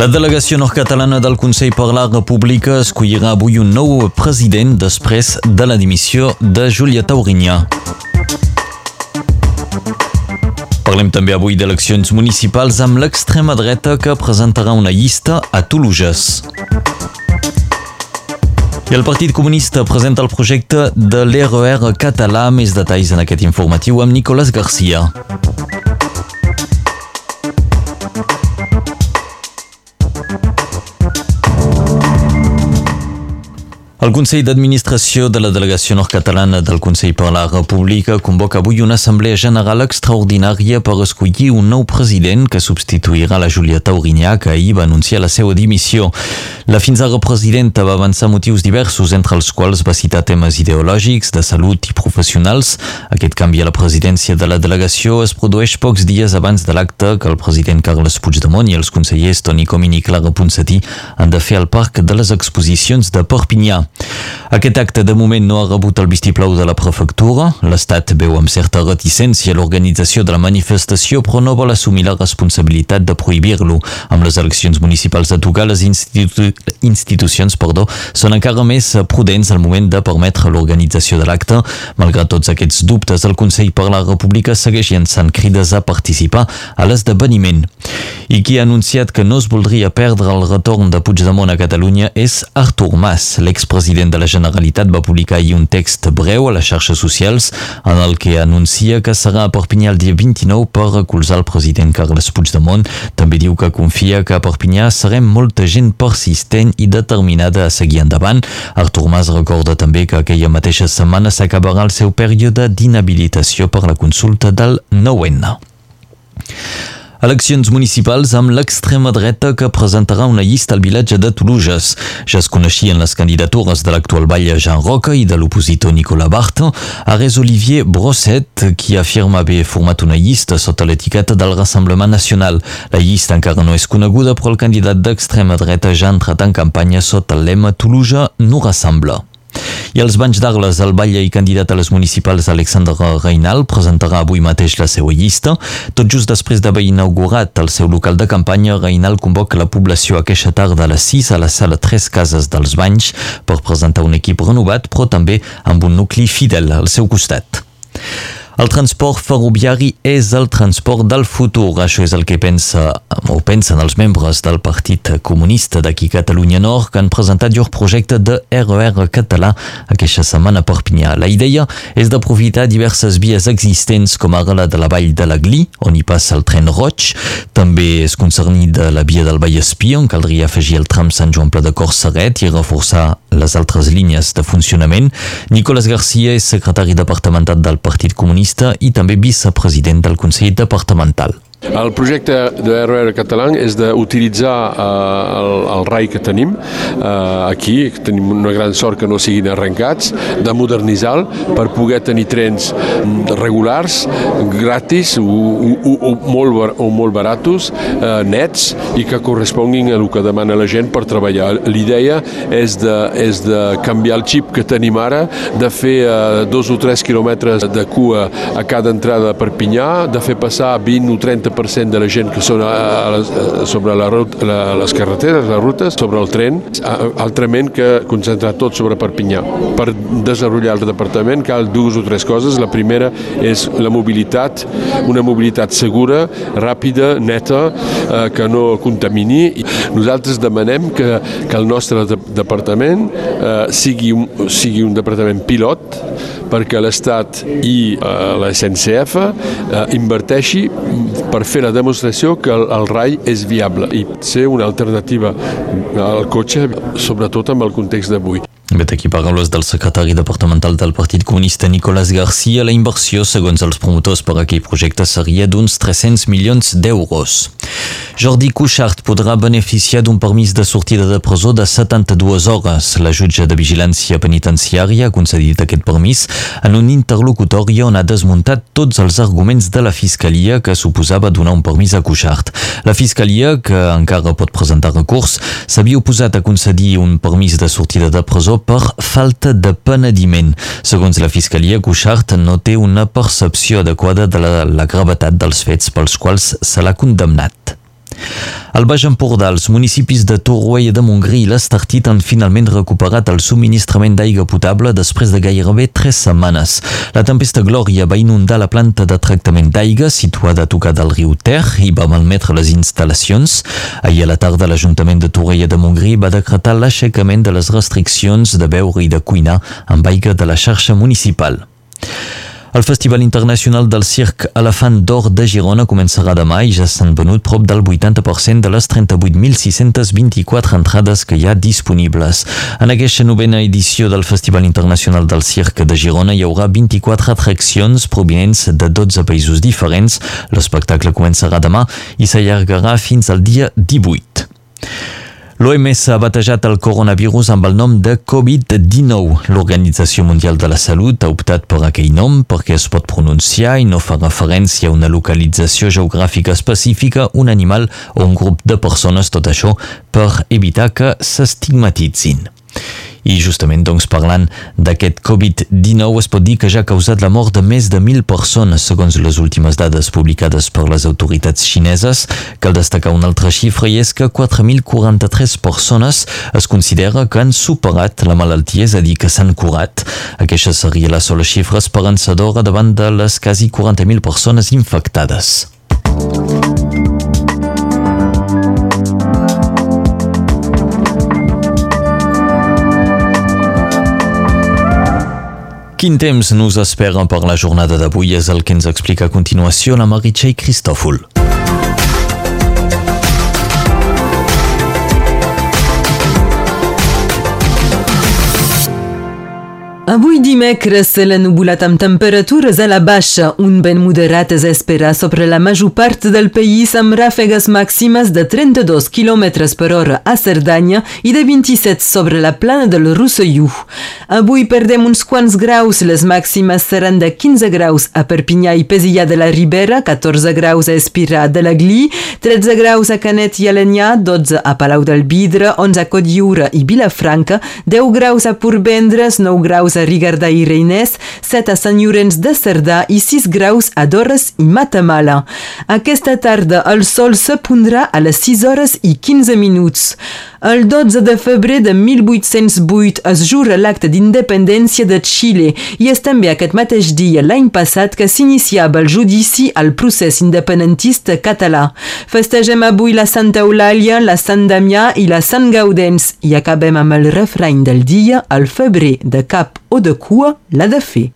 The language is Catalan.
La delegació nord-catalana del Consell per la República escollirà avui un nou president després de la dimissió de Júlia Taurinyà. Parlem també avui d'eleccions municipals amb l'extrema dreta que presentarà una llista a Toluges. I el Partit Comunista presenta el projecte de l'ERR català. Més detalls en aquest informatiu amb Nicolás Garcia. El Consell d'Administració de la Delegació Nord-Catalana del Consell per la República convoca avui una assemblea general extraordinària per escollir un nou president que substituirà la Júlia Taurinyà, que ahir va anunciar la seva dimissió. La fins ara presidenta va avançar motius diversos, entre els quals va citar temes ideològics, de salut i professionals. Aquest canvi a la presidència de la delegació es produeix pocs dies abans de l'acte que el president Carles Puigdemont i els consellers Toni Comín i Clara Ponsatí han de fer al Parc de les Exposicions de Perpinyà. Aquest acte de moment no ha rebut el vistiplau de la prefectura. L'Estat veu amb certa reticència l'organització de la manifestació però no vol assumir la responsabilitat de prohibir-lo. Amb les eleccions municipals de tocar, les institu institucions perdó, són encara més prudents al moment de permetre l'organització de l'acte. Malgrat tots aquests dubtes, el Consell per la República segueix llançant crides a participar a l'esdeveniment. I qui ha anunciat que no es voldria perdre el retorn de Puigdemont a Catalunya és Artur Mas, l'expresident president de la Generalitat va publicar ahir un text breu a les xarxes socials en el que anuncia que serà a Perpinyà el dia 29 per recolzar el president Carles Puigdemont. També diu que confia que a Perpinyà serem molta gent persistent i determinada a seguir endavant. Artur Mas recorda també que aquella mateixa setmana s'acabarà el seu període d'inhabilitació per la consulta del 9N. Eleccions municipals amb l'extrema dreta que presentarà una llista al vilatge de Toluges. Ja es coneixien les candidatures de l'actual batlle Jean Roca i de l'opositor Nicolas Barthes. Ara és Olivier Brosset qui afirma haver format una llista sota l'etiqueta del Rassemblement Nacional. La llista encara no és coneguda però el candidat d'extrema dreta ja ha entrat en campanya sota el lema Toluja no rassembla. I als Banys d'Arles, el batlle i candidat a les municipals Alexandre Reinal presentarà avui mateix la seva llista. Tot just després d'haver inaugurat el seu local de campanya, Reinal convoca la població aquesta tarda a les 6 a la sala Tres Cases dels Banys per presentar un equip renovat, però també amb un nucli fidel al seu costat. El transport ferroviari és el transport del futur. Això és el que pensa, o pensen els membres del Partit Comunista d'aquí Catalunya Nord que han presentat llur projecte de RR català aquesta setmana a Perpinyà. La idea és d'aprofitar diverses vies existents com ara la de la vall de la Gli, on hi passa el tren roig. També és concernit de la via del Vallespí, on caldria afegir el tram Sant Joan Pla de Corsaret i reforçar les altres línies de funcionament. Nicolás Garcia és secretari departamental del Partit Comunista socialista i també vicepresident del Consell Departamental. El projecte de RR català és d'utilitzar eh, el, el RAI que tenim eh, aquí, que tenim una gran sort que no siguin arrencats, de modernitzar per poder tenir trens regulars, gratis o, o, o, molt, o molt baratos, eh, nets i que corresponguin a el que demana la gent per treballar. L'idea és, de, és de canviar el xip que tenim ara, de fer eh, dos o tres quilòmetres de cua a cada entrada per Perpinyà, de fer passar 20 o 30 50% de la gent que són a, a les, a, sobre la, la, les carreteres, les rutes, sobre el tren, altrament que concentrar tot sobre Perpinyà. Per desenvolupar el departament cal dues o tres coses. La primera és la mobilitat, una mobilitat segura, ràpida, neta, eh, que no contamini. Nosaltres demanem que, que el nostre de, departament eh, sigui, un, sigui un departament pilot perquè l'Estat i eh, la SNCF eh, inverteixi per fer la demostració que el, el RAI és viable i ser una alternativa al cotxe, sobretot amb el context d'avui. Vet aquí paraules del secretari departamental del Partit Comunista Nicolás García. La inversió, segons els promotors per aquell projecte, seria d'uns 300 milions d'euros. Jordi Cuixart podrà beneficiar d'un permís de sortida de presó de 72 hores. La jutge de vigilància penitenciària ha concedit aquest permís en un interlocutori on ha desmuntat tots els arguments de la Fiscalia que suposava donar un permís a Cuixart. La Fiscalia, que encara pot presentar recurs, s'havia oposat a concedir un permís de sortida de presó per falta de penediment. Segons la Fiscalia, Cuixart no té una percepció adequada de la, la gravetat dels fets pels quals se l'ha condemnat. Al Baix Empordà, els municipis de Torroella de Montgrí i l'Estartit han finalment recuperat el subministrament d'aigua potable després de gairebé tres setmanes. La tempesta Glòria va inundar la planta de tractament d'aigua situada a tocar del riu Ter i va malmetre les instal·lacions. Ahir a la tarda, l'Ajuntament de Torroella de Montgrí va decretar l'aixecament de les restriccions de beure i de cuinar amb aigua de la xarxa municipal. El Festival Internacional del Circ Elefant d'Or de Girona començarà demà i ja s'han venut prop del 80% de les 38.624 entrades que hi ha disponibles. En aquesta novena edició del Festival Internacional del Circ de Girona hi haurà 24 atraccions provinents de 12 països diferents. L'espectacle començarà demà i s'allargarà fins al dia 18. L'OMS ha batejat el coronavirus amb el nom de Covid-19. L'Organització Mundial de la Salut ha optat per aquell nom perquè es pot pronunciar i no fa referència a una localització geogràfica específica, un animal o un grup de persones, tot això per evitar que s'estigmatitzin. I justament doncs parlant d'aquest Covid-19 es pot dir que ja ha causat la mort de més de 1.000 persones segons les últimes dades publicades per les autoritats xineses. Cal destacar una altra xifra i és que 4.043 persones es considera que han superat la malaltia, és a dir, que s'han curat. Aquesta seria la sola xifra esperançadora davant de les quasi 40.000 persones infectades. Quin temps nos espera per la jornada d'avui és el que ens explica a continuació la Meritxell Cristòfol. Dimecres l'ennubulat amb temperatures a la baixa, un vent moderat es espera sobre la major part del país amb ràfegues màximes de 32 km per hora a Cerdanya i de 27 sobre la plana del Rosselló. Avui perdem uns quants graus, les màximes seran de 15 graus a Perpinyà i Pesilla de la Ribera, 14 graus a Espirà de la Gli, 13 graus a Canet i Alenyà, 12 a Palau del Vidre, 11 a Cotlliure i Vilafranca, 10 graus a Porvendres, 9 graus a a Rigardà i Reinès, 7 a Sant Llorenç de Cerdà i 6 graus a Dorres i Matamala. Aquesta tarda el sol se pondrà a les 6 hores i 15 minuts. El 12 de febrer de 1808 es jura l'acte d'independència de Xile i és també aquest mateix dia l'any passat que s'iniciava el judici al procés independentista català. Festegem avui la Santa Eulàlia, la Sant Damià i la Sant Gaudens i acabem amb el refrany del dia al febrer de cap o de cua l'ha de fer.